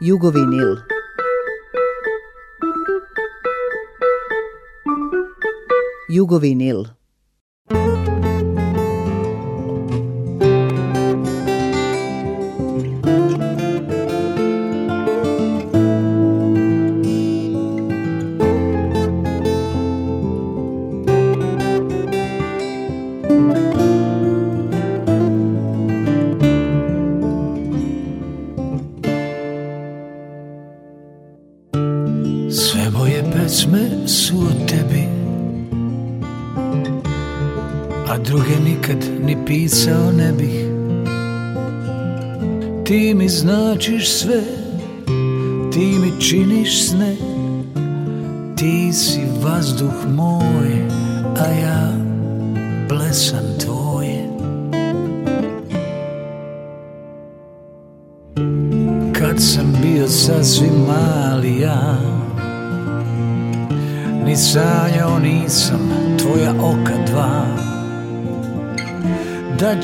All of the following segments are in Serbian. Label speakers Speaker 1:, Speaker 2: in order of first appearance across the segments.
Speaker 1: Jugovinyl. Jugovinyl.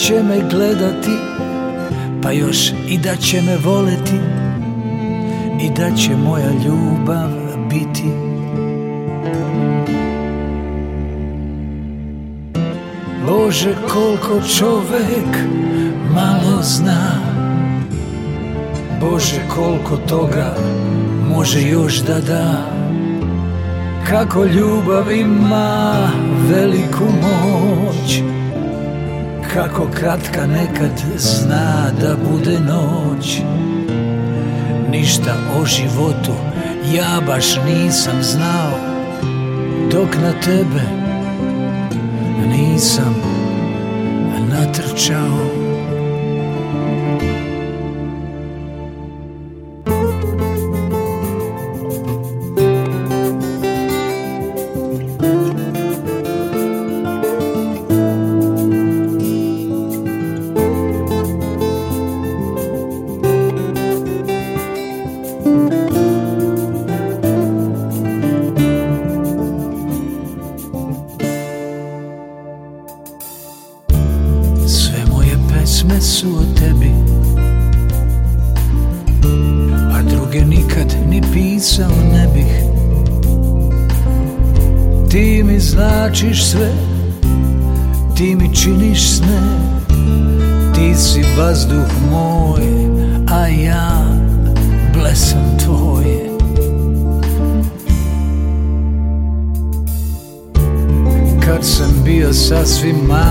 Speaker 2: će me gledati Pa još i da će me voleti I da će moja ljubav biti Bože koliko čovek malo zna Bože koliko toga može još da da Kako ljubav ima veliku moć Kako kratka nekad zna da bude noć Ništa o životu ja baš nisam znao Dok na tebe nisam natrčao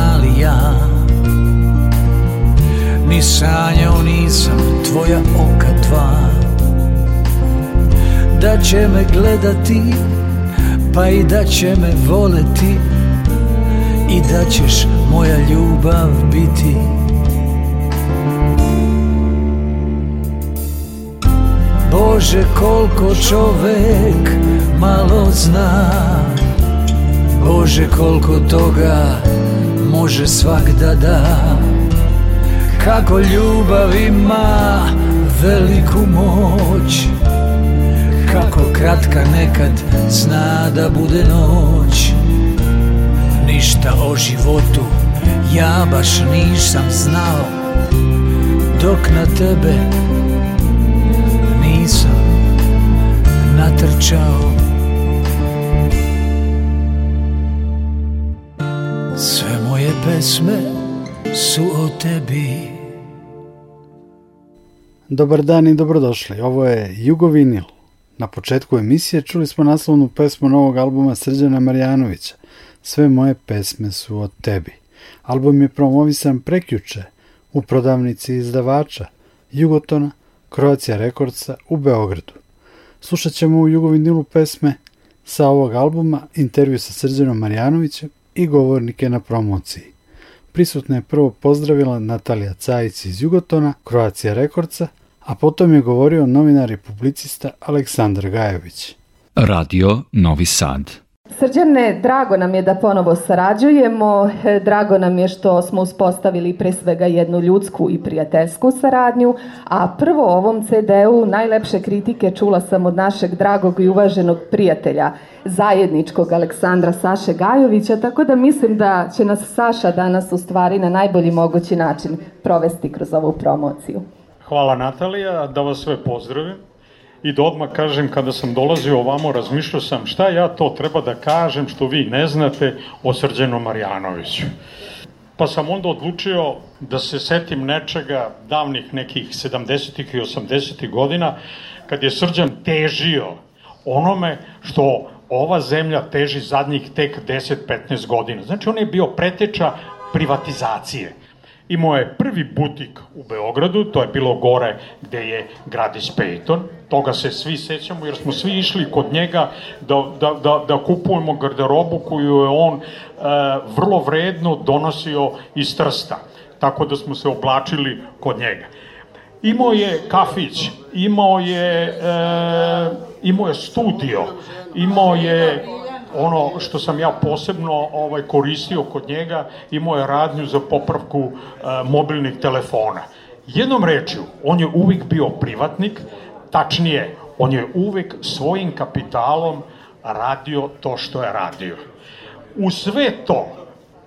Speaker 2: mali ja Ni sanjao nisam tvoja oka dva Da će me gledati Pa i da će me voleti I da ćeš moja ljubav biti Bože koliko čovek malo zna Bože koliko toga može svak da da Kako ljubav ima veliku moć Kako kratka nekad zna da bude noć Ništa o životu ja baš nisam znao Dok na tebe nisam natrčao pesme su o tebi
Speaker 3: Dobar dan i dobrodošli. Ovo je Jugovinil. Na početku emisije čuli smo naslovnu pesmu novog albuma Srđana Marjanovića. Sve moje pesme su o tebi. Album je promovisan prekjuče u prodavnici izdavača Jugotona, Croatia Rekordsa u Beogradu. Slušat ćemo u Jugovinilu pesme sa ovog albuma, intervju sa Srđanom Marjanovićem i govornike na promociji prisutna je prvo pozdravila Natalija Cajić iz Jugotona, Croatia Rekordca, a potom je govorio novinar i publicista Aleksandar Gajović.
Speaker 4: Radio Novi Sad
Speaker 5: Srđane, drago nam je da ponovo sarađujemo, drago nam je što smo uspostavili pre svega jednu ljudsku i prijateljsku saradnju, a prvo ovom CD-u najlepše kritike čula sam od našeg dragog i uvaženog prijatelja, zajedničkog Aleksandra Saše Gajovića, tako da mislim da će nas Saša danas u stvari na najbolji mogući način provesti kroz ovu promociju.
Speaker 6: Hvala Natalija, da vas sve pozdravim i da odmah kažem kada sam dolazio ovamo razmišljao sam šta ja to treba da kažem što vi ne znate o Srđanu Marjanoviću. Pa sam onda odlučio da se setim nečega davnih nekih 70. i 80. godina kad je Srđan težio onome što ova zemlja teži zadnjih tek 10-15 godina. Znači on je bio preteča privatizacije. Imao je prvi butik u Beogradu, to je bilo gore gde je Gradis Peyton. Toga se svi sećamo jer smo svi išli kod njega da, da, da, da kupujemo garderobu koju je on e, vrlo vredno donosio iz Trsta. Tako da smo se oblačili kod njega. Imao je kafić, imao je, e, imao je studio, imao je ono što sam ja posebno ovaj koristio kod njega, imao je radnju za popravku e, mobilnih telefona. Jednom rečju, on je uvijek bio privatnik, tačnije, on je uvijek svojim kapitalom radio to što je radio. U sve to,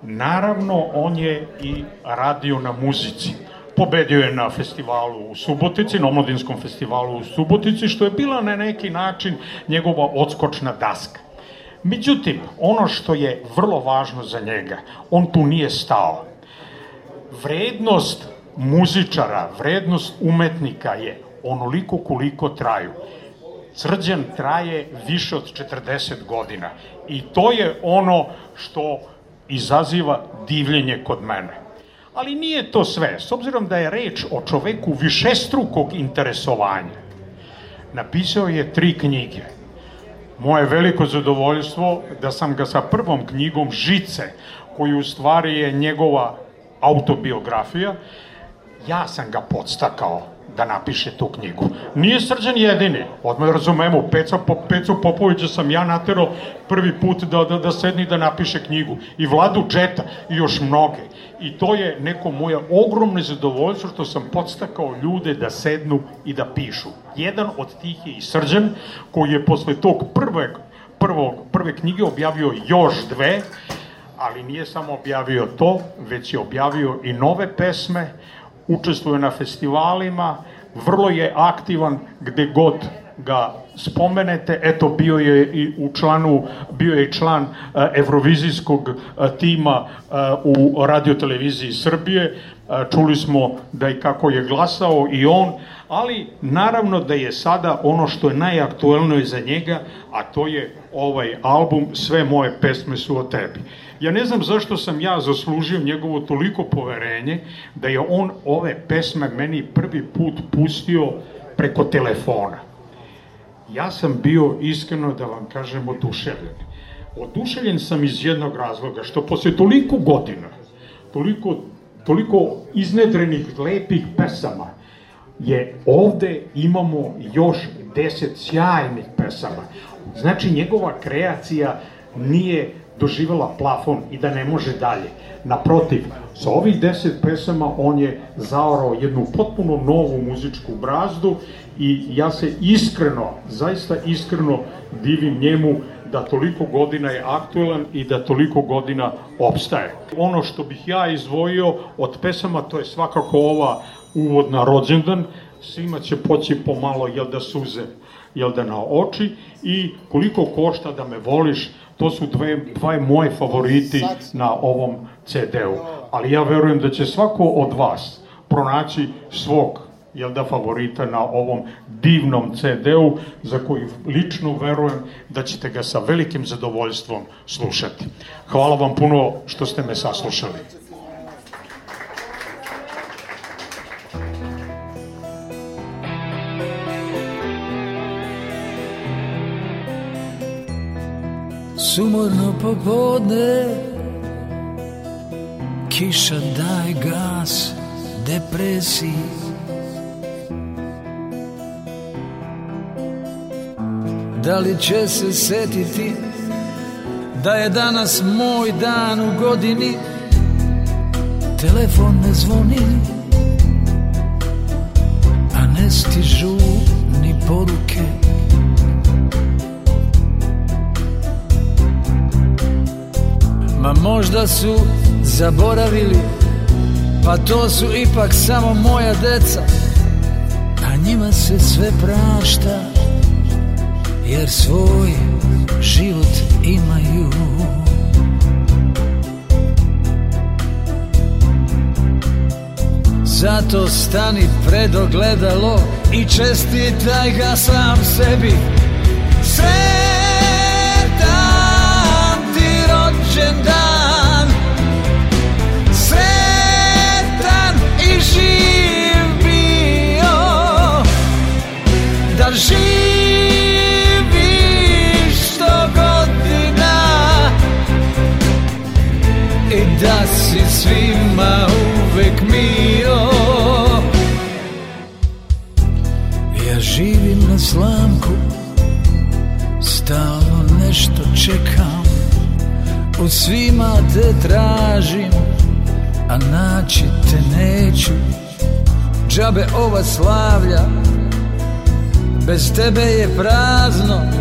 Speaker 6: naravno, on je i radio na muzici. Pobedio je na festivalu u Subotici, na omladinskom festivalu u Subotici, što je bila na neki način njegova odskočna daska. Međutim, ono što je vrlo važno za njega, on tu nije stao. Vrednost muzičara, vrednost umetnika je onoliko koliko traju. Srđan traje više od 40 godina i to je ono što izaziva divljenje kod mene. Ali nije to sve, s obzirom da je reč o čoveku višestrukog interesovanja. Napisao je tri knjige – Moje veliko zadovoljstvo da sam ga sa prvom knjigom Žice, koju u stvari je njegova autobiografija, ja sam ga podstakao da napiše tu knjigu. Nije Srđan jedini, odmah razumemo, Peca, po, Pecu Popovića sam ja naterao prvi put da, da, da sedni da napiše knjigu. I Vladu Džeta, i još mnoge. I to je neko moje ogromno zadovoljstvo što sam podstakao ljude da sednu i da pišu. Jedan od tih je i Srđan, koji je posle tog prvog, prvog, prve knjige objavio još dve, ali nije samo objavio to, već je objavio i nove pesme, učestvuje na festivalima, vrlo je aktivan gde god ga spomenete, eto bio je i u članu, bio je član eh, evrovizijskog eh, tima eh, u radioteleviziji Srbije, čuli smo da i kako je glasao i on, ali naravno da je sada ono što je najaktuelnije za njega, a to je ovaj album Sve moje pesme su o tebi. Ja ne znam zašto sam ja zaslužio njegovo toliko poverenje da je on ove pesme meni prvi put pustio preko telefona. Ja sam bio iskreno da vam kažem oduševljen. Oduševljen sam iz jednog razloga, što posle toliko godina, toliko, toliko iznedrenih lepih pesama, je ovde imamo još deset sjajnih pesama. Znači, njegova kreacija nije doživala plafon i da ne može dalje. Naprotiv, sa ovih deset pesama on je zaorao jednu potpuno novu muzičku brazdu i ja se iskreno, zaista iskreno divim njemu da toliko godina je aktuelan i da toliko godina opstaje. Ono što bih ja izvojio od pesama, to je svakako ova uvodna rođendan, svima će poći pomalo, jel da suze, jel da na oči, i koliko košta da me voliš, to su dve, dve moje favoriti na ovom CD-u. Ali ja verujem da će svako od vas pronaći svog jel da, favorita na ovom divnom CD-u, za koji lično verujem da ćete ga sa velikim zadovoljstvom slušati. Hvala vam puno što ste me saslušali.
Speaker 2: sumorno popodne Kiša daje gas depresiji Da li će se setiti Da je danas moj dan u godini Telefon ne zvoni A ne stižu možda su zaboravili Pa to su ipak samo moja deca A njima se sve prašta Jer svoj život imaju Zato stani pred ogledalo I čestitaj ga sam sebi Sretan ti rođendan živio Da živiš sto godina I da si svima uvek mio Ja živim na slamku Stalno nešto čekam U svima te tražim a naći te neću Džabe ova slavlja Bez tebe je prazno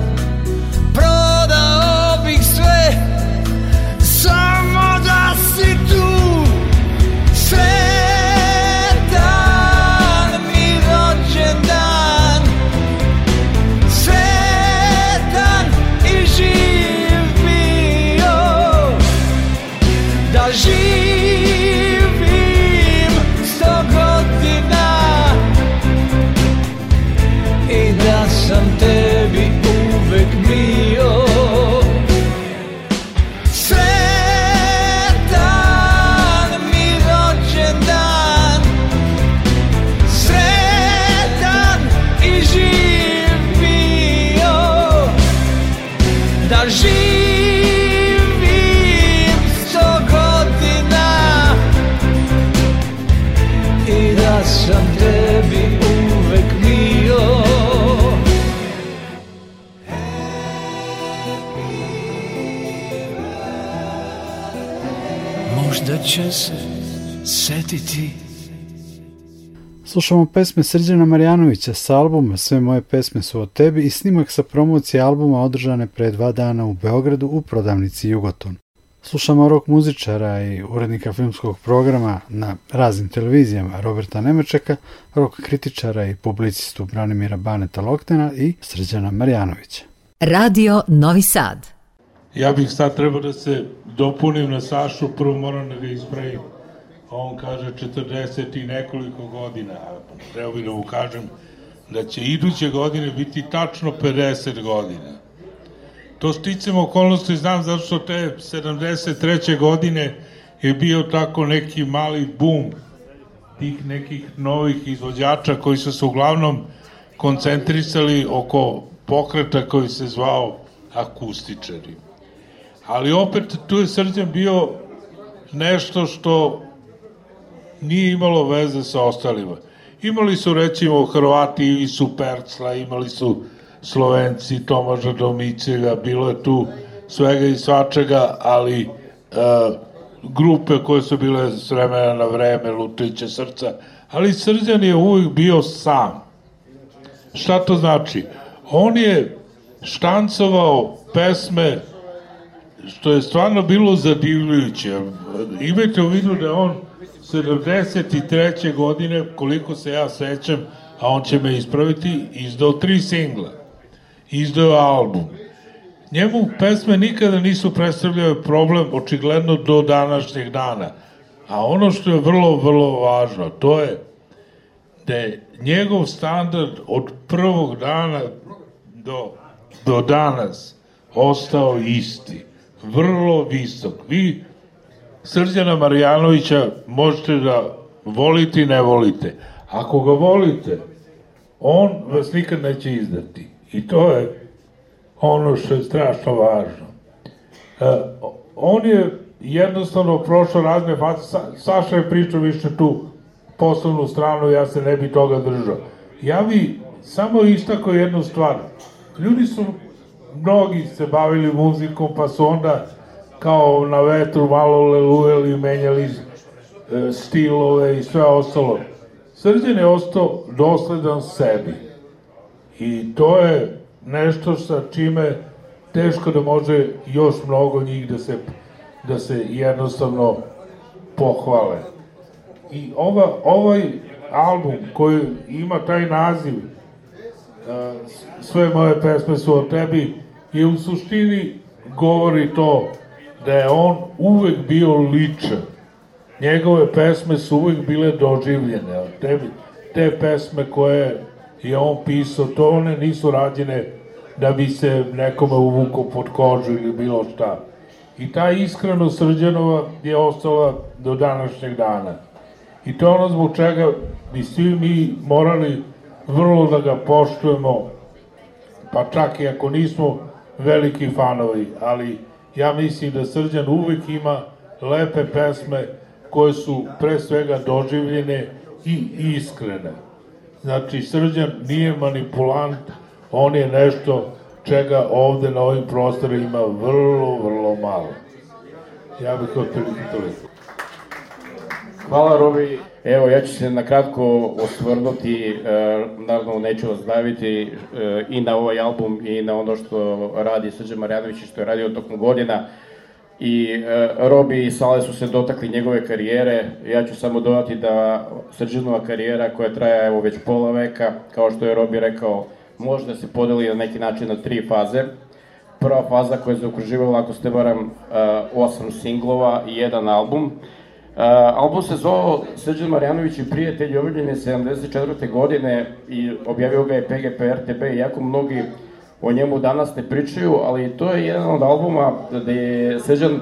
Speaker 3: slušamo pesme Srđana Marjanovića sa albuma Sve moje pesme su o tebi i snimak sa promocije albuma održane pre dva dana u Beogradu u prodavnici Jugoton. Slušamo rok muzičara i urednika filmskog programa na raznim televizijama Roberta Nemečeka, rok kritičara i publicistu Branimira Baneta Loktena i Srđana Marjanovića.
Speaker 4: Radio Novi Sad
Speaker 7: Ja bih sad trebao da se dopunim na Sašu, prvo moram da ga ispravim a on kaže 40 i nekoliko godina. Treba bi da mu kažem da će iduće godine biti tačno 50 godina. To sticam okolnosti znam zato što te 73. godine je bio tako neki mali bum tih nekih novih izvođača koji su se uglavnom koncentrisali oko pokreta koji se zvao akustičari. Ali opet tu je srđan bio nešto što nije imalo veze sa ostalima. Imali su recimo Hrvati i Supercla, imali su Slovenci, Tomaža Domicelja, bilo je tu svega i svačega, ali e, grupe koje su bile s vremena na vreme, Lutiće srca, ali Srđan je uvijek bio sam. Šta to znači? On je štancovao pesme što je stvarno bilo zadivljujuće. Imajte u vidu da on 73. godine, koliko se ja sećam, a on će me ispraviti, izdao tri singla. Izdao album. Njemu pesme nikada nisu predstavljale problem, očigledno do današnjeg dana. A ono što je vrlo, vrlo važno, to je da je njegov standard od prvog dana do, do danas ostao isti. Vrlo visok. Vi Srđana Marijanovića možete da volite i ne volite. Ako ga volite, on vas nikad neće izdati. I to je ono što je strašno važno. E, on je jednostavno prošao razne faze. Sa, Saša je pričao više tu poslovnu stranu, ja se ne bi toga držao. Ja bi samo istako jednu stvar. Ljudi su, mnogi se bavili muzikom, pa su onda kao na vetru malo lelujeli, menjali e, stilove i sve ostalo. Srđan je ostao dosledan sebi. I to je nešto sa čime teško da može još mnogo njih da se, da se jednostavno pohvale. I ova, ovaj album koji ima taj naziv e, Sve moje pesme su o tebi i u suštini govori to da je on uvek bio ličan. Njegove pesme su uvek bile doživljene, a te, te pesme koje je on pisao, to one nisu rađene da bi se nekome uvukao pod kožu ili bilo šta. I ta iskreno Srđanova je ostala do današnjeg dana. I to je ono zbog čega bi svi mi morali vrlo da ga poštujemo, pa čak i ako nismo veliki fanovi, ali ja mislim da Srđan uvek ima lepe pesme koje su pre svega doživljene i iskrene. Znači, Srđan nije manipulant, on je nešto čega ovde na ovim prostorima vrlo, vrlo malo. Ja bih otprilike toliko.
Speaker 8: Hvala Robi. Evo, ja ću se na kratko osvrnuti, e, naravno neću vas daviti e, i na ovaj album i na ono što radi Srđan Marjanović i što je radio tokom godina. I e, Robi i Sale su se dotakli njegove karijere, ja ću samo dodati da Srđanova karijera koja traja evo već pola veka, kao što je Robi rekao, možda se podeli na neki način na tri faze. Prva faza koja je zaokruživala, ako ste baram, osam singlova i jedan album. Uh, album se zvao Srđan Marjanović i prijatelj, objavljen je 74. godine i objavio ga je PGP RTB, iako mnogi o njemu danas ne pričaju, ali to je jedan od albuma gde je Srđan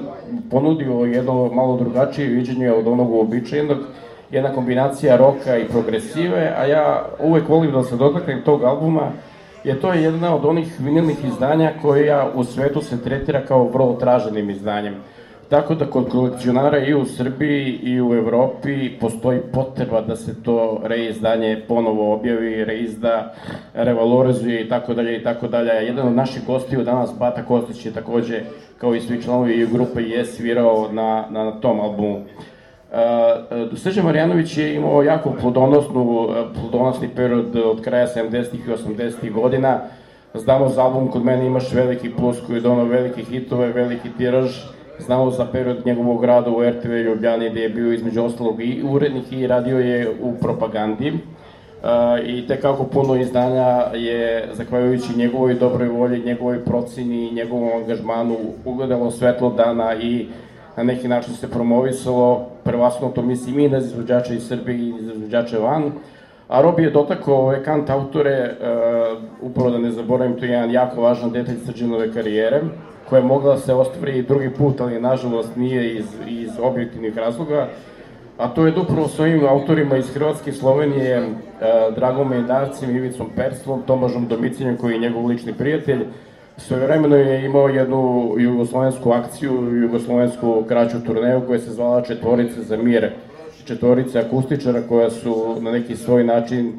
Speaker 8: ponudio jedno malo drugačije viđenje od onog uobičajenog, jedna kombinacija roka i progresive, a ja uvek volim da se dotaknem tog albuma, je to je jedna od onih vinilnih izdanja koja u svetu se tretira kao vrlo traženim izdanjem. Tako da kod kolekcionara i u Srbiji i u Evropi postoji potreba da se to reizdanje ponovo objavi, reizda, revalorizuje i tako dalje i tako dalje. Jedan od naših gostiju danas, Bata Kostić, je takođe, kao i svi članovi grupe, je svirao na, na, na tom albumu. Uh, Srđan Marjanović je imao jako plodonosnu, e, plodonosni period od kraja 70-ih i 80-ih godina. Znamo za album Kod mene imaš veliki plus koji je donao velike hitove, veliki tiraž, znao za period njegovog rada u RTV Ljubljani gde je bio između ostalog i urednik i radio je u propagandi. E, I te kako puno izdanja je, zahvaljujući njegovoj dobroj volji, njegovoj procini i njegovom angažmanu, ugledalo svetlo dana i na neki način se promovisalo, prvasno to mislim i na izvođače iz Srbije i na izvođače van, A Robi je dotakao ove kant autore, uh, upravo da ne zaboravim, to je jedan jako važan detalj srđanove karijere, koja je mogla da se ostvari i drugi put, ali nažalost nije iz, iz objektivnih razloga. A to je da upravo s ovim autorima iz Hrvatske Slovenije, uh, e, Dragom Mejnarcem, Ivicom Perslom, Tomažom Domicinjem, koji je njegov lični prijatelj, Svojevremeno je imao jednu jugoslovensku akciju, jugoslovensku kraću turneju koja se zvala Četvorice za mir, četvorice akustičara koja su na neki svoj način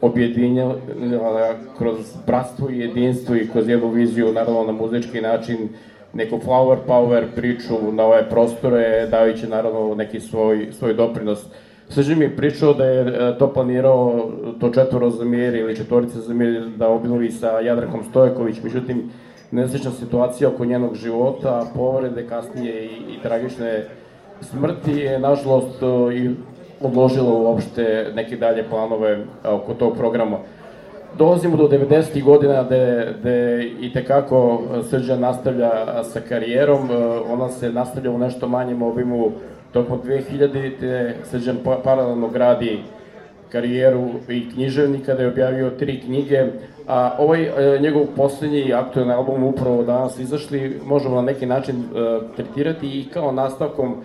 Speaker 8: objedinjala kroz bratstvo i jedinstvo i kroz jednu viziju, naravno na muzički način, neku flower power priču na ove prostore, dajući naravno neki svoj, svoj doprinos. Srđan mi je pričao da je e, to planirao to četvoro za mir ili četvorica za mir da obilovi sa Jadrankom Stojaković, međutim, nesrećna situacija oko njenog života, povrede kasnije i, i tragične smrt je, nažalost, e, i odložila uopšte neke dalje planove e, oko tog programa. Dolazimo do 90. godina gde, gde i tekako Srđan nastavlja sa karijerom, e, ona se nastavlja u nešto manjem obimu tokom 2000. te Srđan pa, paralelno gradi karijeru i književnika, da je objavio tri knjige, a ovaj njegov poslednji aktualni album upravo danas izašli, možemo na neki način tretirati i kao nastavkom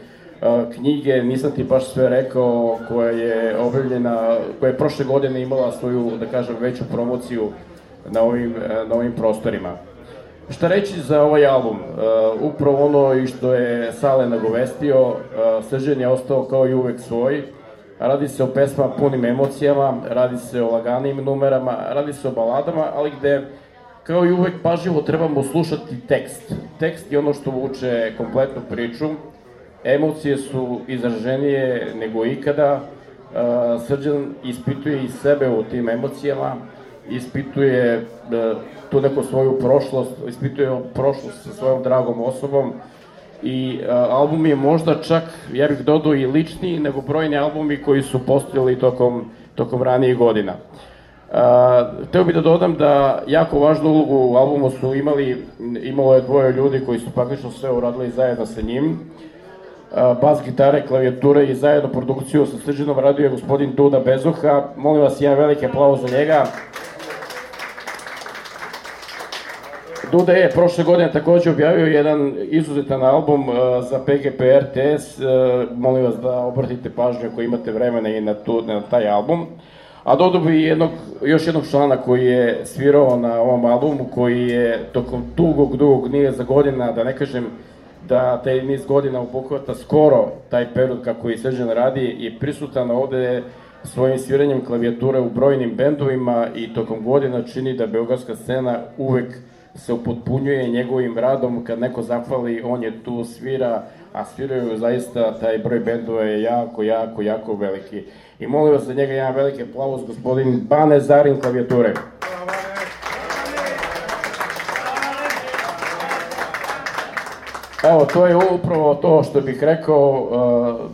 Speaker 8: knjige, nisam ti baš sve rekao, koja je objavljena, koja je prošle godine imala svoju, da kažem, veću promociju na ovim, e, na ovim prostorima. Šta reći za ovaj album? E, upravo ono i što je Sale nagovestio, e, Srđan je ostao kao i uvek svoj, Radi se o pesmama punim emocijama, radi se o laganim numerama, radi se o baladama, ali gde kao i uvek pažljivo trebamo slušati tekst. Tekst je ono što vuče kompletnu priču, Emocije su izraženije nego ikada. E, srđan ispituje i sebe u tim emocijama, ispituje e, tu neku svoju prošlost, ispituje prošlost sa svojom dragom osobom i e, album je možda čak, ja bih dodao i ličniji nego brojni albumi koji su postojali tokom, tokom ranijih godina. Uh, teo bih da dodam da jako važnu ulogu u albumu su imali, imalo je dvoje ljudi koji su praktično sve uradili zajedno sa njim bas gitare, klavijature i zajedno produkciju sa Srđanom radio je gospodin Duda Bezuha. Molim vas jedan veliki aplauz za njega. Duda je prošle godine takođe objavio jedan izuzetan album za PGP RTS. Molim vas da obratite pažnju ako imate vremena i na, tu, na taj album. A da dodao bi jednog, još jednog člana koji je svirao na ovom albumu, koji je tokom dugog, dugog nije za godina, da ne kažem, da taj niz godina obuhvata skoro taj period kako i Srđan radi i prisutan ovde svojim sviranjem klavijature u brojnim bendovima i tokom godina čini da beogradska scena uvek se upotpunjuje njegovim radom, kad neko zahvali, on je tu, svira, a sviraju zaista, taj broj bendova je jako, jako, jako veliki. I molim vas za njega jedan veliki aplauz, gospodin Bane Zarin klavijature. Aplauz. Evo, to je upravo to što bih rekao uh,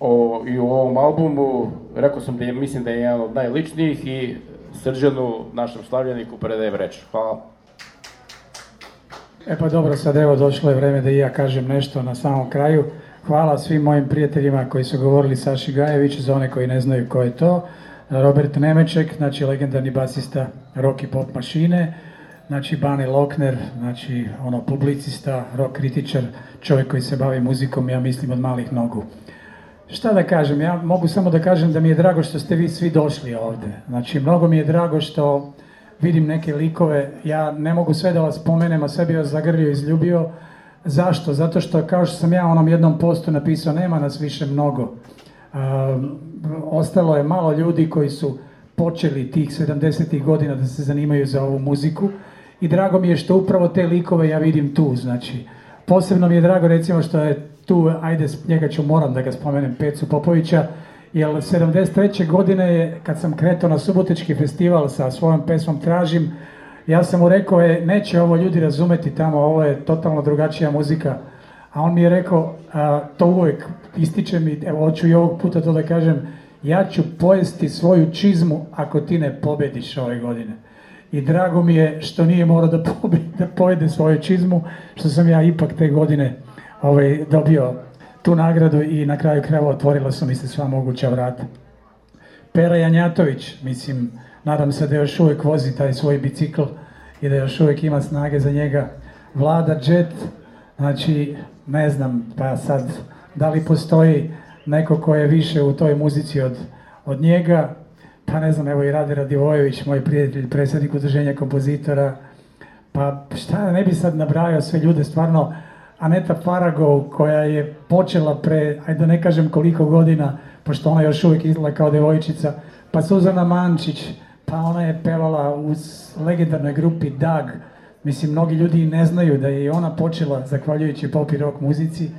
Speaker 8: o, i u ovom albumu. Rekao sam da je, mislim da je jedan od najličnijih i Srđanu, našem slavljeniku, predajem reč. Hvala.
Speaker 9: E pa dobro, sad evo došlo je vreme da i ja kažem nešto na samom kraju. Hvala svim mojim prijateljima koji su govorili Saši Gajević, za one koji ne znaju ko je to. Robert Nemeček, znači legendarni basista rock i pop mašine znači Bane Lokner, znači ono publicista, rock kritičar, čovjek koji se bavi muzikom, ja mislim od malih nogu. Šta da kažem, ja mogu samo da kažem da mi je drago što ste vi svi došli ovde. Znači, mnogo mi je drago što vidim neke likove, ja ne mogu sve da vas pomenem, a sve bi vas zagrlio i izljubio. Zašto? Zato što, kao što sam ja onom jednom postu napisao, nema nas više mnogo. Um, ostalo je malo ljudi koji su počeli tih 70. godina da se zanimaju za ovu muziku i drago mi je što upravo te likove ja vidim tu, znači. Posebno mi je drago recimo što je tu, ajde njega ću moram da ga spomenem, Pecu Popovića, jer 73. godine je, kad sam kretao na Subotički festival sa svojom pesmom Tražim, ja sam mu rekao, je, neće ovo ljudi razumeti tamo, ovo je totalno drugačija muzika. A on mi je rekao, a, to uvek ističem i evo, hoću i ovog puta to da kažem, ja ću pojesti svoju čizmu ako ti ne pobediš ove godine i drago mi je što nije morao da, pobe, da pojede svoju čizmu, što sam ja ipak te godine ovaj, dobio tu nagradu i na kraju kreva otvorila su mi se sva moguća vrata. Pera Janjatović, mislim, nadam se da još uvek vozi taj svoj bicikl i da još uvek ima snage za njega. Vlada Jet, znači, ne znam, pa sad, da li postoji neko ko je više u toj muzici od, od njega, pa ne znam, evo i Rade Radivojević, moj prijatelj, predsednik udruženja kompozitora, pa šta ne bi sad nabrajao sve ljude, stvarno, Aneta Faragov, koja je počela pre, ajde da ne kažem koliko godina, pošto ona još uvijek izgleda kao devojčica, pa Suzana Mančić, pa ona je pevala u legendarnoj grupi Dag, mislim, mnogi ljudi ne znaju da je i ona počela, zahvaljujući pop i rock muzici,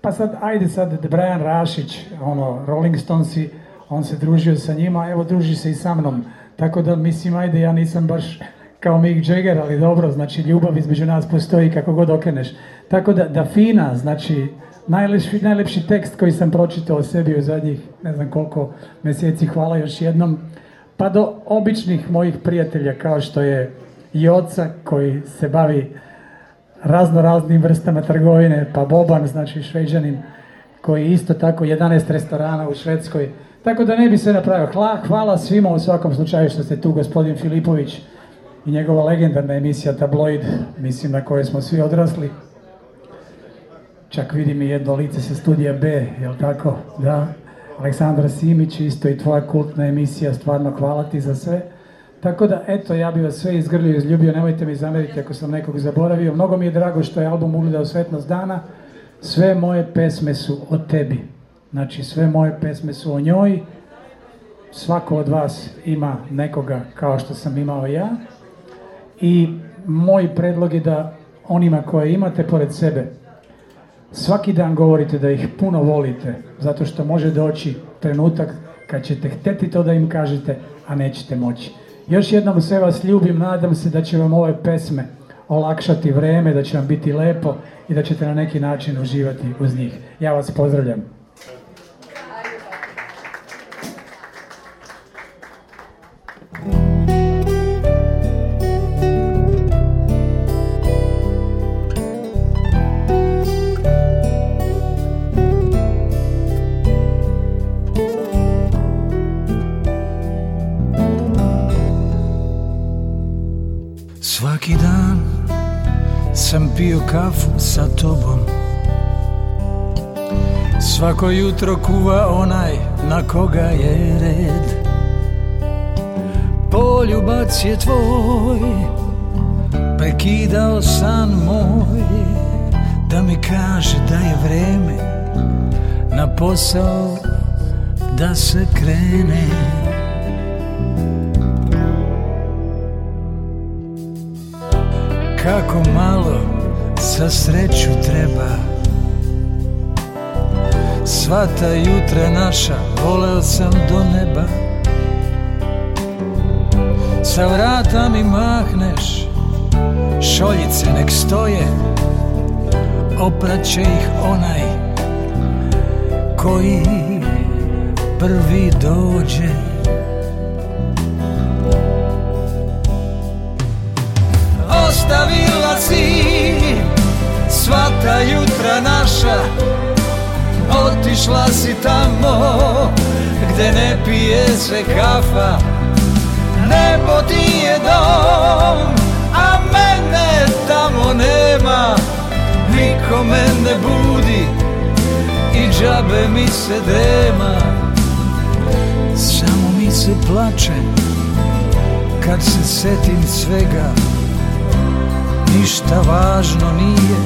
Speaker 9: pa sad, ajde sad, Brian Rašić, ono, Rolling Stonesi, on se družio sa njima, evo druži se i sa mnom. Tako da mislim, ajde, ja nisam baš kao Mick Jagger, ali dobro, znači ljubav između nas postoji kako god okreneš. Tako da, da fina, znači najlepši, najlepši tekst koji sam pročitao o sebi u zadnjih ne znam koliko meseci, hvala još jednom, pa do običnih mojih prijatelja kao što je i oca koji se bavi razno raznim vrstama trgovine, pa Boban, znači šveđanin, koji isto tako 11 restorana u Švedskoj, Tako da ne bi sve napravio. Hla, hvala svima u svakom slučaju što ste tu, gospodin Filipović i njegova legendarna emisija Tabloid, mislim na koje smo svi odrasli. Čak vidim i jedno lice sa studija B, je jel tako? Da. Aleksandra Simić, isto i tvoja kultna emisija, stvarno hvala ti za sve. Tako da, eto, ja bih vas sve izgrlio i izljubio, nemojte mi zameriti ako sam nekog zaboravio. Mnogo mi je drago što je album ugledao svetnost dana. Sve moje pesme su o tebi. Znači, sve moje pesme su o njoj. Svako od vas ima nekoga kao što sam imao ja. I moj predlog je da onima koje imate pored sebe, svaki dan govorite da ih puno volite, zato što može doći trenutak kad ćete hteti to da im kažete, a nećete moći. Još jednom sve vas ljubim, nadam se da će vam ove pesme olakšati vreme, da će vam biti lepo i da ćete na neki način uživati uz njih. Ja vas pozdravljam.
Speaker 2: Svaki dan sam pio kafu sa tobom Svako jutro kuva onaj na koga je red Poljubac je tvoj Prekidao san moj Da mi kaže da je vreme Na posao da se krene kako malo za sreću treba Sva ta jutra naša voleo sam do neba Sa vrata mi mahneš, šoljice nek stoje Opraće ih onaj koji prvi dođe ostavila si Sva ta jutra naša Otišla si tamo Gde ne pije se kafa Nebo ti je dom A mene tamo nema Niko me ne budi I džabe mi se drema Samo mi se plače Kad se setim svega ništa važno nije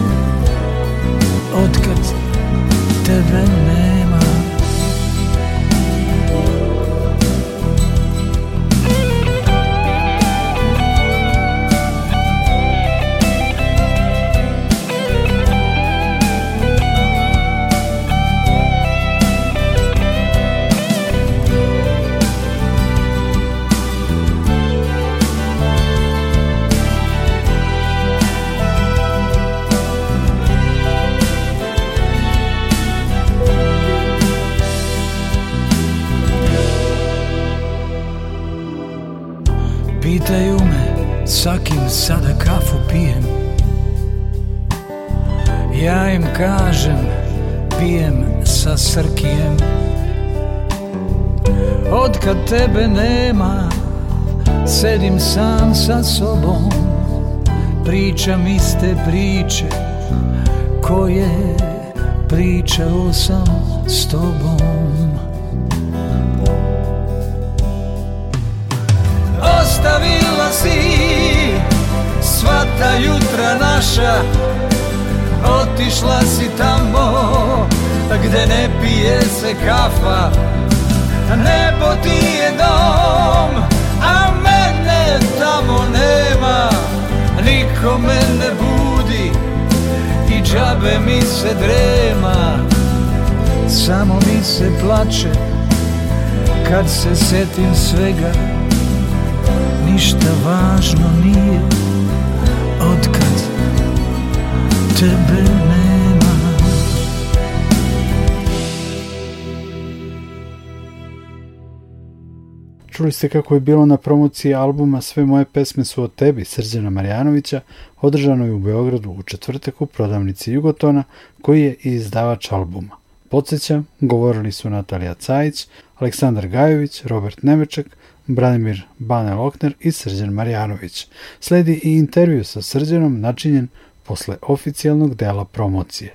Speaker 2: Otkad tebe nema sobom Pričam iste priče Koje pričao sam s tobom Ostavila si sva ta jutra naša Otišla si tamo gde ne pije se kafa Nebo ti je dom tamo nema Niko me ne budi I džabe mi se drema Samo mi se plače Kad se setim svega Ništa važno nije Odkad tebe nema
Speaker 3: čuli ste kako je bilo na promociji albuma Sve moje pesme su o tebi Srđana Marjanovića, održano je u Beogradu u četvrtak u prodavnici Jugotona, koji je i izdavač albuma. Podsećam, govorili su Natalija Cajić, Aleksandar Gajović, Robert Nemeček, Branimir Banel-Okner i Srđan Marjanović. Sledi i intervju sa Srđanom načinjen posle oficijalnog dela promocije.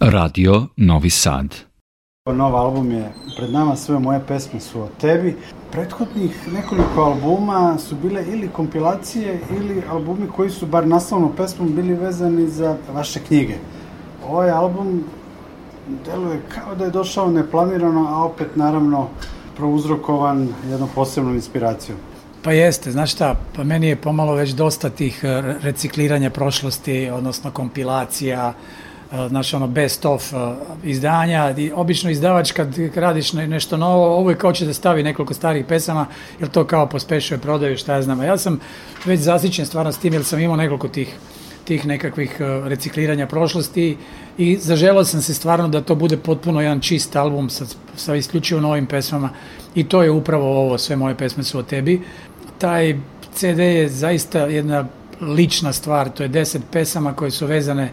Speaker 4: Radio Novi Sad
Speaker 3: Nov album je pred nama, sve moje pesme su o tebi. Prethodnih nekoliko albuma su bile ili kompilacije ili albumi koji su bar naslovnom pesmom bili vezani za vaše knjige. Ovaj album deluje kao da je došao neplanirano,
Speaker 8: a opet naravno prouzrokovan jednom posebnom inspiracijom.
Speaker 10: Pa jeste, znaš šta, pa meni je pomalo već dosta tih e, recikliranja prošlosti, odnosno kompilacija, E, znaš, ono, best of e, izdanja. I obično izdavač kad radiš nešto novo, ovo je kao će da stavi nekoliko starih pesama, jer to kao pospešuje prodaju, šta ja znam. ja sam već zasićen stvarno s tim, jer sam imao nekoliko tih tih nekakvih e, recikliranja prošlosti i zaželao sam se stvarno da to bude potpuno jedan čist album sa, sa isključivo novim pesmama i to je upravo ovo, sve moje pesme su o tebi. Taj CD je zaista jedna lična stvar, to je deset pesama koje su vezane uh,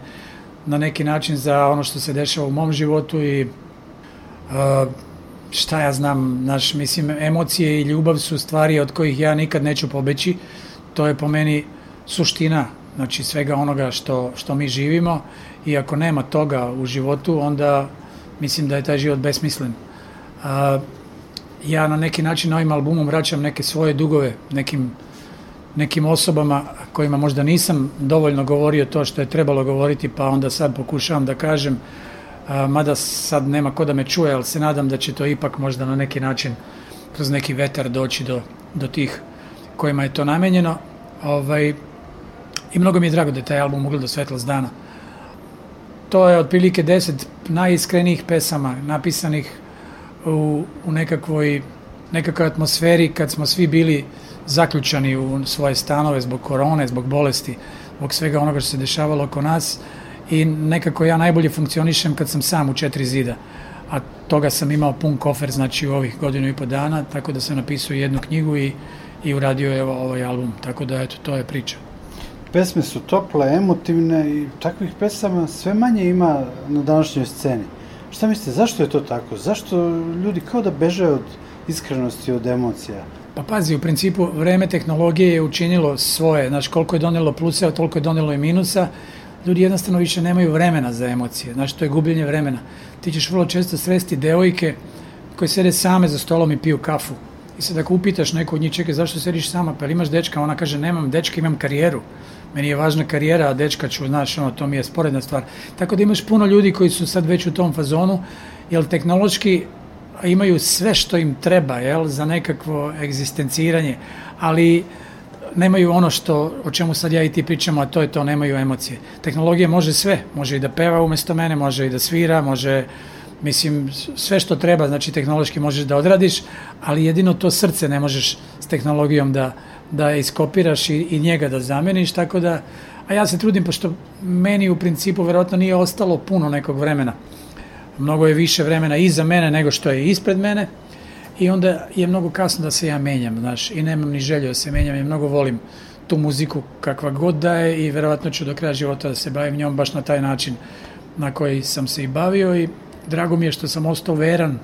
Speaker 10: na neki način za ono što se dešava u mom životu i uh, šta ja znam, naš, mislim, emocije i ljubav su stvari od kojih ja nikad neću pobeći. To je po meni suština znači svega onoga što, što mi živimo i ako nema toga u životu, onda mislim da je taj život besmislen. Uh, ja na neki način ovim albumom vraćam neke svoje dugove, nekim nekim osobama kojima možda nisam dovoljno govorio to što je trebalo govoriti, pa onda sad pokušavam da kažem, mada sad nema ko da me čuje, ali se nadam da će to ipak možda na neki način kroz neki vetar doći do, do tih kojima je to namenjeno. Ovaj, I mnogo mi je drago da je taj album Ugled do svetlost dana. To je otprilike deset najiskrenijih pesama napisanih u, u nekakvoj, nekakvoj atmosferi kad smo svi bili uh, zaključani u svoje stanove zbog korone, zbog bolesti, zbog svega onoga što se dešavalo oko nas i nekako ja najbolje funkcionišem kad sam sam u četiri zida. A toga sam imao pun kofer, znači u ovih godinu i po dana, tako da sam napisao jednu knjigu i, i uradio evo ovaj album. Tako da, eto, to je priča.
Speaker 8: Pesme su tople, emotivne i takvih pesama sve manje ima na današnjoj sceni. Šta mislite, zašto je to tako? Zašto ljudi kao da beže od iskrenosti, od emocija?
Speaker 10: Pa pazi, u principu vreme tehnologije je učinilo svoje, znači koliko je donelo plusa, toliko je donelo i minusa, ljudi jednostavno više nemaju vremena za emocije, znači to je gubljenje vremena. Ti ćeš vrlo često sresti devojke koje sede same za stolom i piju kafu. I sad ako upitaš neko od njih, čekaj, zašto sediš sama, pa imaš dečka, ona kaže, nemam dečka, imam karijeru. Meni je važna karijera, a dečka ću, znaš, ono, to mi je sporedna stvar. Tako da imaš puno ljudi koji su sad već u tom fazonu, jer tehnološki imaju sve što im treba jel, za nekakvo egzistenciranje, ali nemaju ono što, o čemu sad ja i ti pričamo, a to je to, nemaju emocije. Tehnologija može sve, može i da peva umesto mene, može i da svira, može, mislim, sve što treba, znači tehnološki možeš da odradiš, ali jedino to srce ne možeš s tehnologijom da, da iskopiraš i, i njega da zameniš, tako da, a ja se trudim, pošto meni u principu verovatno nije ostalo puno nekog vremena mnogo je više vremena iza mene nego što je ispred mene i onda je mnogo kasno da se ja menjam, znaš, i nemam ni želju da se menjam, ja mnogo volim tu muziku kakva god da je i verovatno ću do kraja života da se bavim njom baš na taj način na koji sam se i bavio i drago mi je što sam ostao veran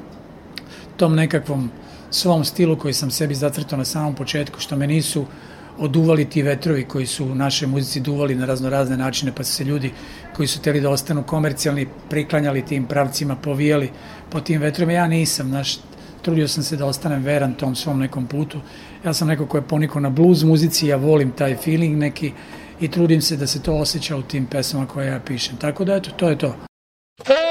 Speaker 10: tom nekakvom svom stilu koji sam sebi zacrtao na samom početku, što me nisu uh, oduvali ti vetrovi koji su u našoj muzici duvali na raznorazne načine, pa su se ljudi koji su teli da ostanu komercijalni priklanjali tim pravcima, povijali po tim vetrovima. Ja nisam, naš, trudio sam se da ostanem veran tom svom nekom putu. Ja sam neko ko je ponikao na blues muzici, ja volim taj feeling neki i trudim se da se to osjeća u tim pesama koje ja pišem. Tako da, eto, to je to. Hey!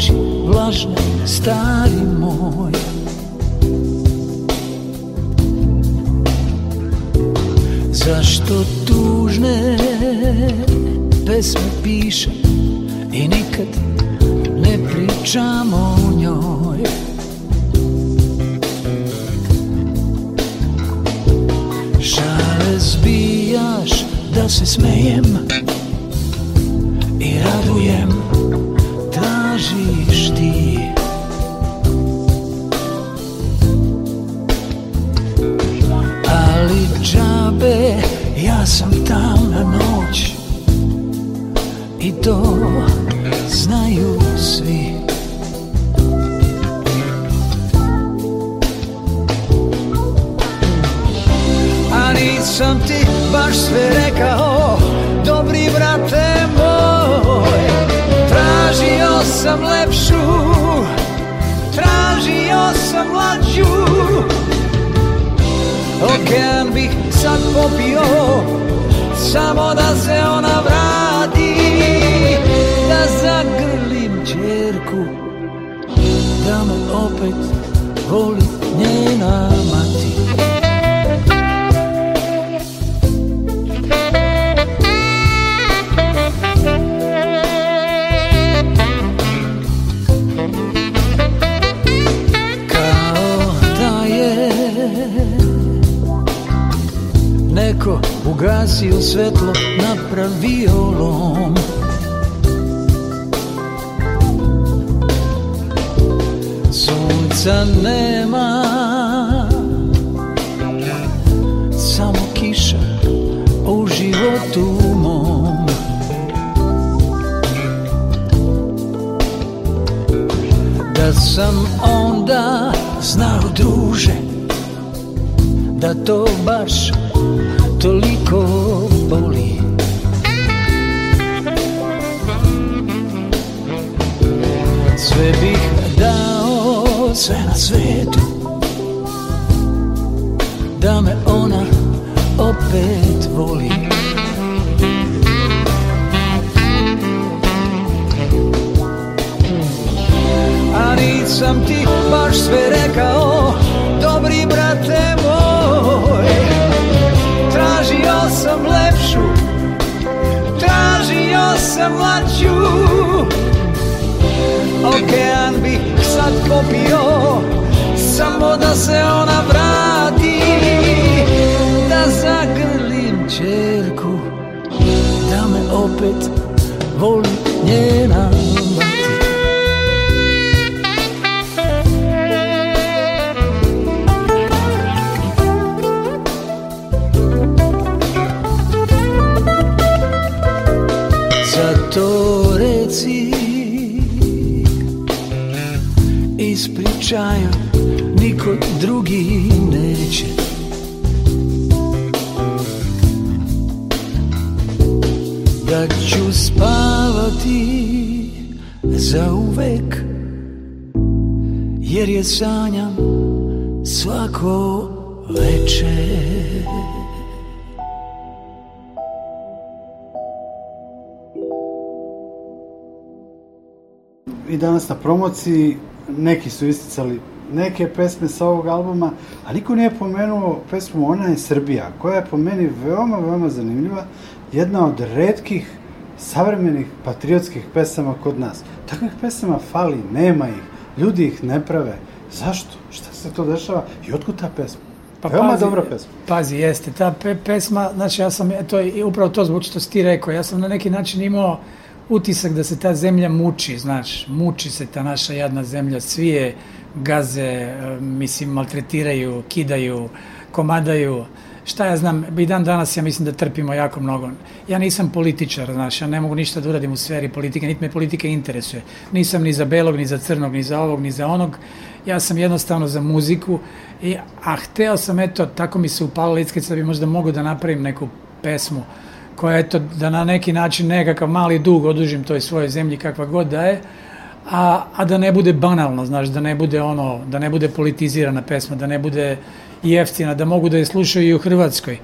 Speaker 2: oči vlažne, stari moj Zašto tužne pesme piše i nikad ne pričam o njoj Šale zbijaš da se smejem i radujem tražiš ti Ali džabe, ja sam tamna noć I to sam lepšu Tražio sam mlađu Okean bih sad popio Samo da se ona vrati Da zagrlim čerku Da me opet voli njena ugasio svetlo, na lom Sunca nema, samo kiša u životu mom Da sam onda znao druže, da to baš toliko boli Sve bih dao, sve na svetu Da me ona opet voli A nisam ti baš sve rekao Dobri brate dušu Tražio sam mlađu Okean bih sad popio Samo da se ona vrati Da zagrlim čerku Da me opet voli njena čaja niko drugi neće Da ću spavati za uvek Jer je sanjam svako večer
Speaker 8: i danas na promociji neki su isticali neke pesme sa ovog albuma, a niko nije pomenuo pesmu Ona je Srbija, koja je po meni veoma, veoma zanimljiva, jedna od redkih savremenih patriotskih pesama kod nas. Takvih pesama fali, nema ih, ljudi ih ne prave. Zašto? Šta se to dešava? I otkud ta pesma?
Speaker 10: Pa
Speaker 8: Veoma pazi, dobra pesma.
Speaker 10: Pazi, jeste. Ta pe pesma, znači ja sam, e, to je upravo to zbog što si ti rekao, ja sam na neki način imao uh, utisak da se ta zemlja muči, znaš, muči se ta naša jadna zemlja, svi je gaze, e, mislim, maltretiraju, kidaju, komadaju, šta ja znam, i dan danas ja mislim da trpimo jako mnogo. Ja nisam političar, znaš, ja ne mogu ništa da uradim u sferi politike, niti me politika interesuje. Nisam ni za belog, ni za crnog, ni za ovog, ni za onog. Ja sam jednostavno za muziku, i, a hteo sam, eto, tako mi se upala lickica da bi možda mogu da napravim neku pesmu uh, koja je to da na neki način nekakav mali dug odužim toj svojoj zemlji kakva god da je, a, a da ne bude banalno, znaš, da ne bude ono, da ne bude politizirana pesma, da ne bude jeftina, da mogu da je slušaju i u Hrvatskoj.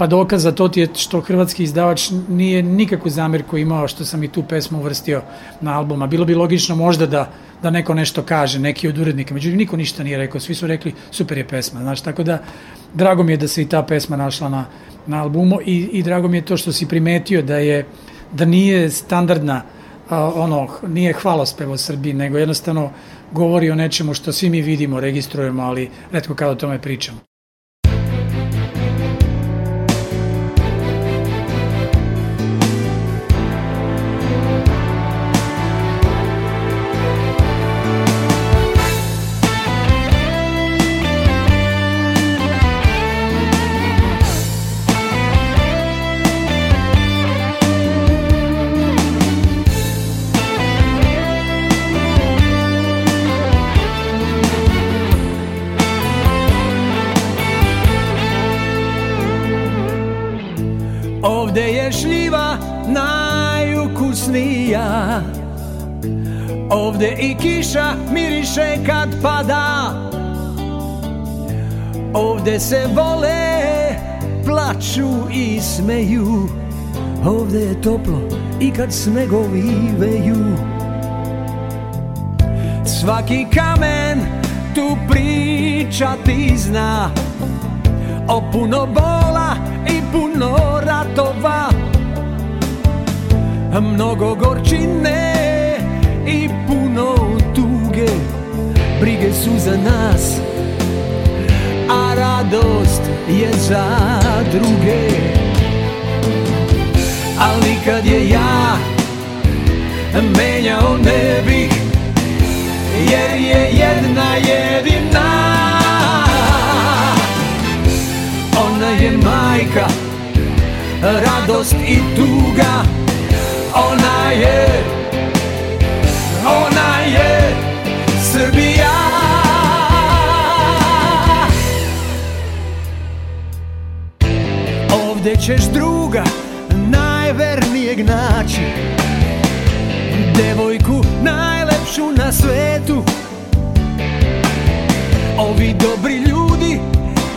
Speaker 10: Pa dokaz za to ti je što hrvatski izdavač nije nikakvu zamirku imao što sam i tu pesmu uvrstio na album, a bilo bi logično možda da, da neko nešto kaže, neki od urednika, međutim niko ništa nije rekao, svi su rekli super je pesma, znaš, tako da drago mi je da se i ta pesma našla na, na albumu i, i drago mi je to što si primetio da je da nije standardna a, ono, nije hvalospev o Srbiji, nego jednostavno govori o nečemu što svi mi vidimo, registrujemo, ali redko kada o tome pričamo.
Speaker 2: Ovde i kiša miriše kad pada Ovde se vole, plaču i smeju Ovde je toplo i kad snegovi veju Svaki kamen tu priča ti zna O puno bola i puno ratova Mnogo gorčine i puno brige su za nas A radost je za druge Ali kad je ja menjao ne bih Jer je jedna jedina Ona je majka, radost i tuga Ona je ćeš druga najvernijeg naći Devojku najlepšu na svetu Ovi dobri ljudi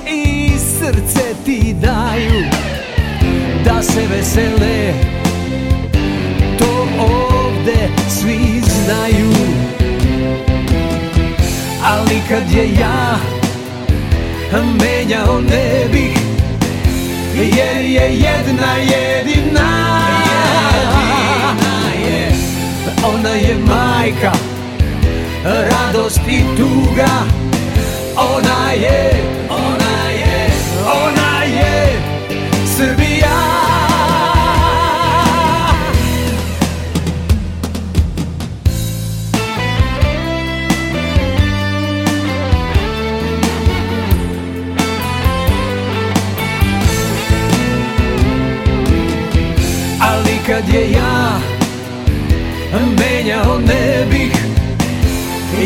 Speaker 2: i srce ti daju Da se vesele To ovde svi znaju Ali kad je ja menjao ne bih jer je jedna jedina ona je majka, radost i tuga, ona je kad je ja menjao ne bih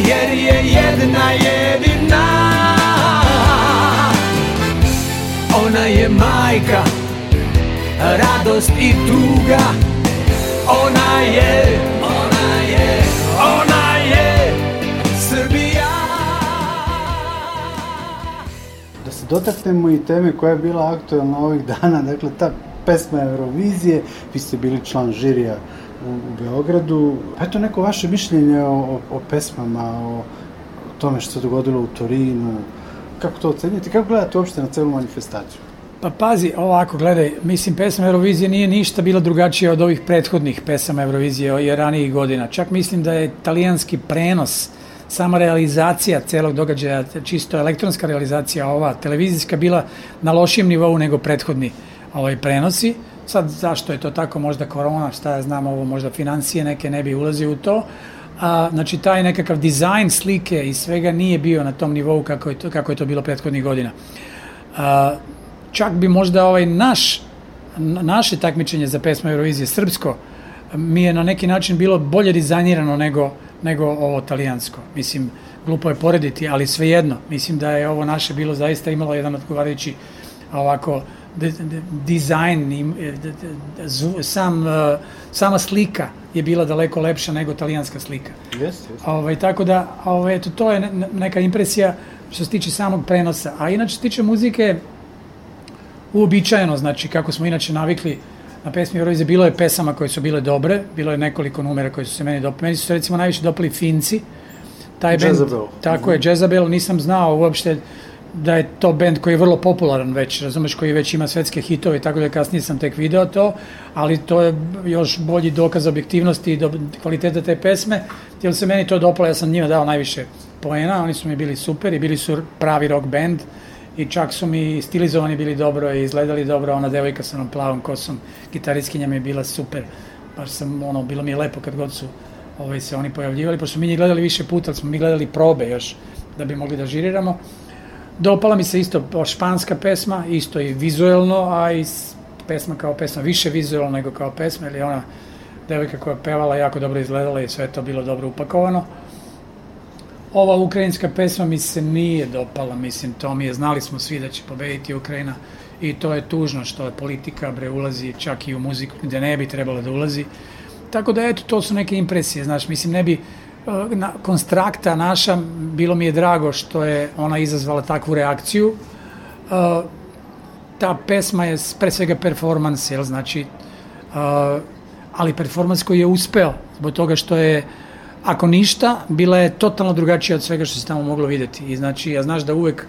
Speaker 2: Jer je jedna jedina Ona je majka, radost i tuga Ona je, ona je, ona je Srbija
Speaker 8: Da se dotaknemo i teme koja je bila aktuelna ovih dana, dakle ta pesma Eurovizije, vi ste bili član žirija u, u Beogradu. Pa eto neko vaše mišljenje o, o, o pesmama, o, o tome što se dogodilo u Torinu, kako to ocenjate, kako gledate uopšte na celu manifestaciju?
Speaker 10: Pa pazi, ovako, gledaj, mislim, pesma Eurovizije nije ništa bila drugačija od ovih prethodnih pesama Eurovizije i ranijih godina. Čak mislim da je italijanski prenos, sama realizacija celog događaja, čisto elektronska realizacija ova, televizijska, bila na lošijem nivou nego prethodni ovaj, prenosi. Sad, zašto je to tako, možda korona, šta ja znam, ovo možda financije neke ne bi ulazi u to, a, znači taj nekakav dizajn slike i svega nije bio na tom nivou kako je to, kako je to bilo prethodnih godina. A, čak bi možda ovaj naš, naše takmičenje za pesmu Eurovizije, srpsko, mi je na neki način bilo bolje dizajnirano nego, nego ovo talijansko. Mislim, glupo je porediti, ali svejedno. Mislim da je ovo naše bilo zaista imalo jedan odgovarajući ovako the, dizajn, e, sam, e, sama slika je bila daleko lepša nego talijanska slika. Jeste, jeste. Ovaj, tako da, ovaj, eto, to je neka impresija što se tiče samog prenosa. A inače, što se tiče muzike, uobičajeno, znači, kako smo inače navikli na pesmi Eurovize, bilo je pesama koje su bile dobre, bilo je nekoliko numera koje su se meni dopali. Meni su se, recimo, najviše dopali Finci,
Speaker 8: taj band, Jezebel.
Speaker 10: tako je, Jezebel, nisam znao uopšte da je to bend koji je vrlo popularan već, razumeš, koji već ima svetske hitove, tako da kasnije sam tek video to, ali to je još bolji dokaz objektivnosti i do, kvaliteta te pesme, jer se meni to dopalo, ja sam njima dao najviše poena, oni su mi bili super i bili su pravi rock band i čak su mi stilizovani bili dobro i izgledali dobro, ona devojka sa onom plavom kosom, gitaristkinja mi je bila super, baš sam, ono, bilo mi je lepo kad god su ovaj, se oni pojavljivali, pošto smo mi njih gledali više puta, ali smo mi gledali probe još, da bi mogli da žiriramo, Dopala mi se isto španska pesma, isto i vizuelno, a i pesma kao pesma, više vizuelno nego kao pesma, ili ona devojka koja je pevala jako dobro izgledala i sve to bilo dobro upakovano. Ova ukrajinska pesma mi se nije dopala, mislim, to mi je, znali smo svi da će pobediti Ukrajina i to je tužno što je politika bre ulazi čak i u muziku gde ne bi trebalo da ulazi. Tako da eto, to su neke impresije, znaš, mislim, ne bi, na, konstrakta naša, bilo mi je drago što je ona izazvala takvu reakciju. Uh, ta pesma je pre svega performans, jel, znači, uh, ali performans koji je uspeo, zbog toga što je, ako ništa, bila je totalno drugačija od svega što se tamo moglo videti. I znači, ja znaš da uvek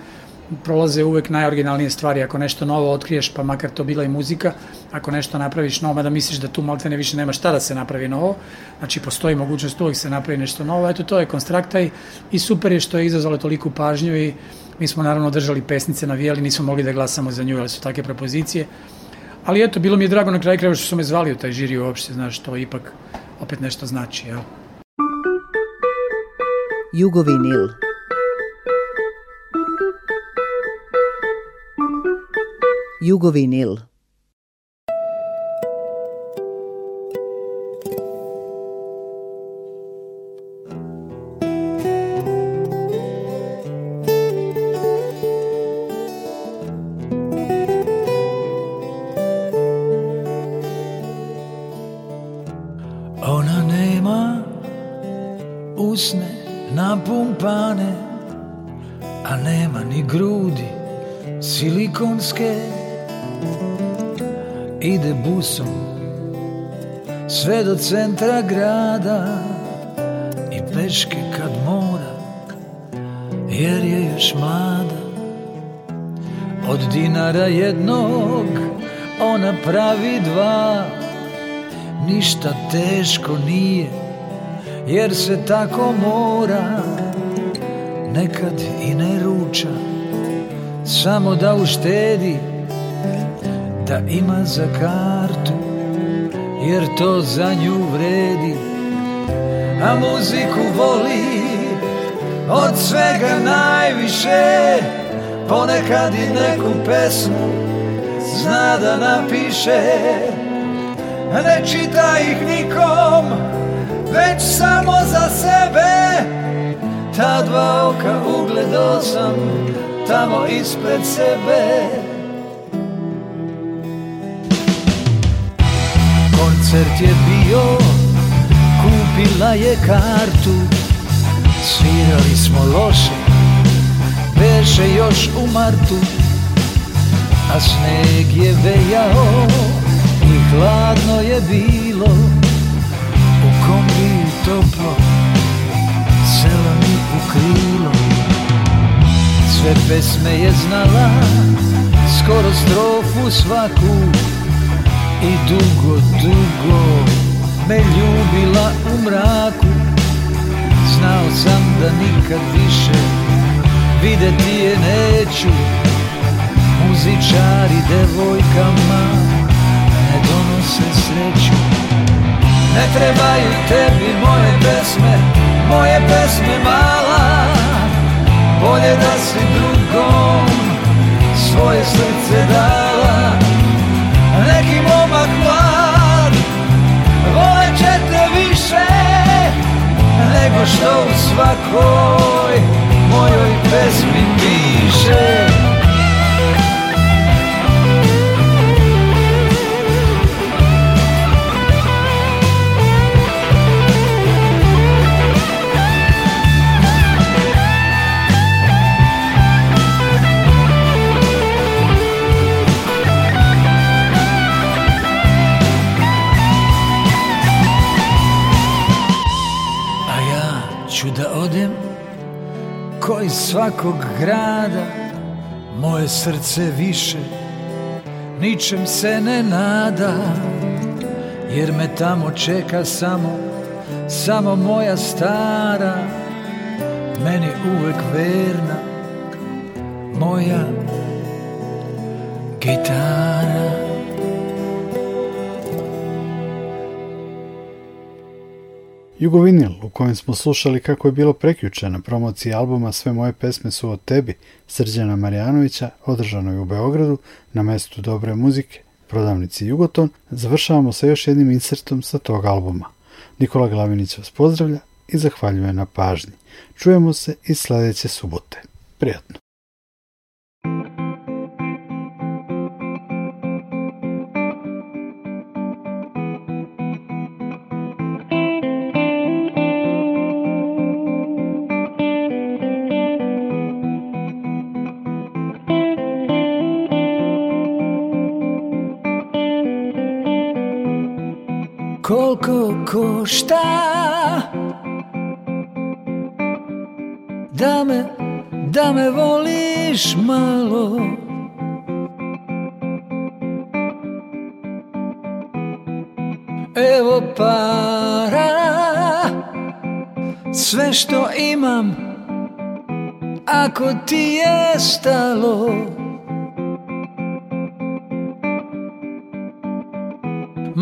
Speaker 10: prolaze uvek najoriginalnije stvari. Ako nešto novo otkriješ, pa makar to bila i muzika, ako nešto napraviš novo, mada misliš da tu maltene više nema šta da se napravi novo, znači postoji mogućnost uvek se napravi nešto novo, eto to je konstraktaj i super je što je izazvalo toliku pažnju i mi smo naravno držali pesnice, navijali, nismo mogli da glasamo za nju, ali su take prepozicije. Ali eto, bilo mi je drago na kraju kreva što su me zvali u taj žiri uopšte, znaš, to ipak opet nešto znači, jel? Jugovinil. Jugovinil Jugovinil.
Speaker 2: Ona nema usne napumpane, a nema grudi silikonske Ide busom sve do centra grada I peške kad mora jer je još mlada Od dinara jednog ona pravi dva Ništa teško nije jer se tako mora Nekad i ne ruča samo da uštedi da ima za kartu jer to za nju vredi a muziku voli od svega najviše ponekad i neku pesmu zna da napiše ne čita ih nikom već samo za sebe ta dva oka ugledao sam tamo ispred sebe koncert je bio Kupila je kartu Svirali smo loše Beše još u martu A sneg je vejao I hladno je bilo U kombi toplo Sela mi u krilo Sve pesme je znala Skoro strofu svaku i dugo, dugo me ljubila u mraku Znao sam da nikad više videti je neću Muzičari devojkama ne donose sreću Ne trebaju tebi moje pesme, moje pesme mala Bolje da si drugom svoje srce dala Neki mom nego što u svakoj mojoj pesmi piše iz svakog grada Moje srce više Ničem se ne nada Jer me tamo čeka samo Samo moja stara Meni uvek verna Moja gitara
Speaker 3: Jugovinil, u kojem smo slušali kako je bilo preključe na promociji albuma Sve moje pesme su od tebi, Srđana Marjanovića, održanoj u Beogradu, na mestu dobre muzike, prodavnici Jugoton, završavamo sa još jednim insertom sa tog albuma. Nikola Glavinić vas pozdravlja i zahvaljuje na pažnji. Čujemo se i sledeće subote. Prijatno!
Speaker 2: košta Da me, da me voliš malo Evo para Sve što imam Ako ti je stalo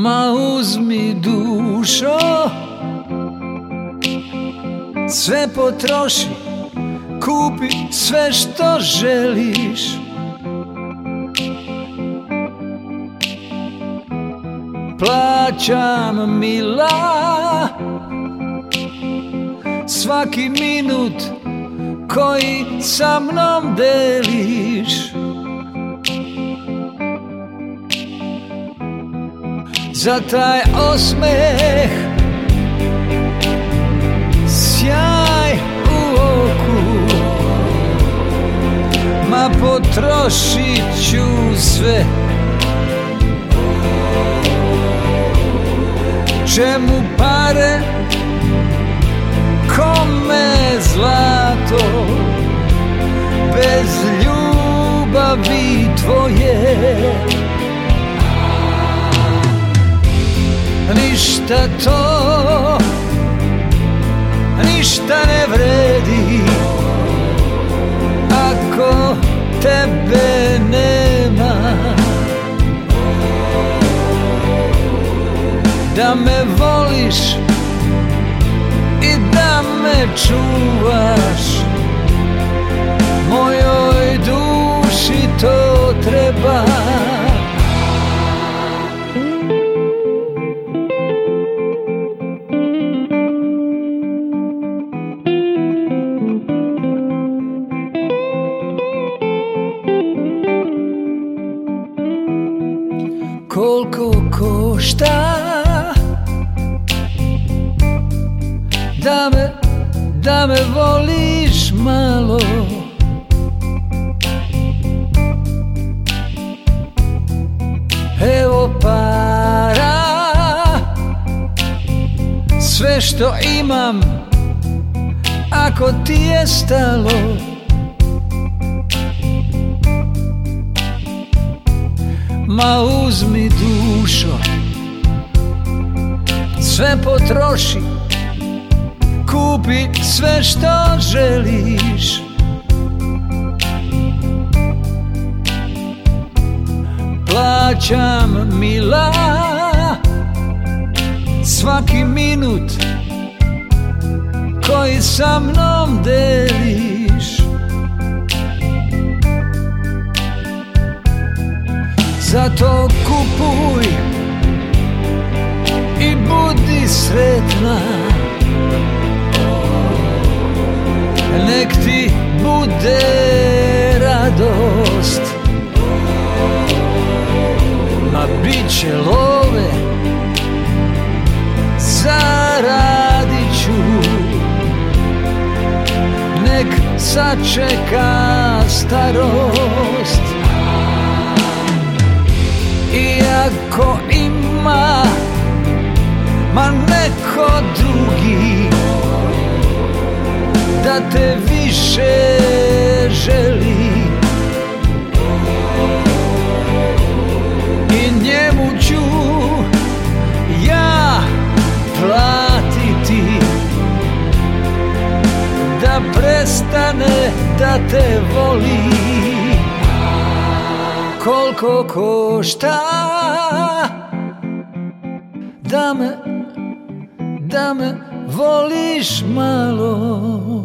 Speaker 2: Ma uzmi dušo Sve potroši Kupi sve što želiš Plaćam mila Svaki minut koji sa mnom deliš zataj osmech Siaj u oku Ma potrošić ću sve Čemu pare, kome zlato Bez ljubavi tvoje ništa to ništa ne vredi ako tebe nema da me voliš i da me čuvaš mojoj duši to treba imam ako ti je stalo Ma uzmi dušo Sve potroši Kupi sve što želiš Plaćam mila Svaki minut koji sa mnom deliš Zato kupuj i budi sretna Nek ti bude radost A bit će love za radost sačeka starost Iako ima ma neko drugi Da te više želi I njemu ću prestane da te voli Koliko košta da me, da me voliš malo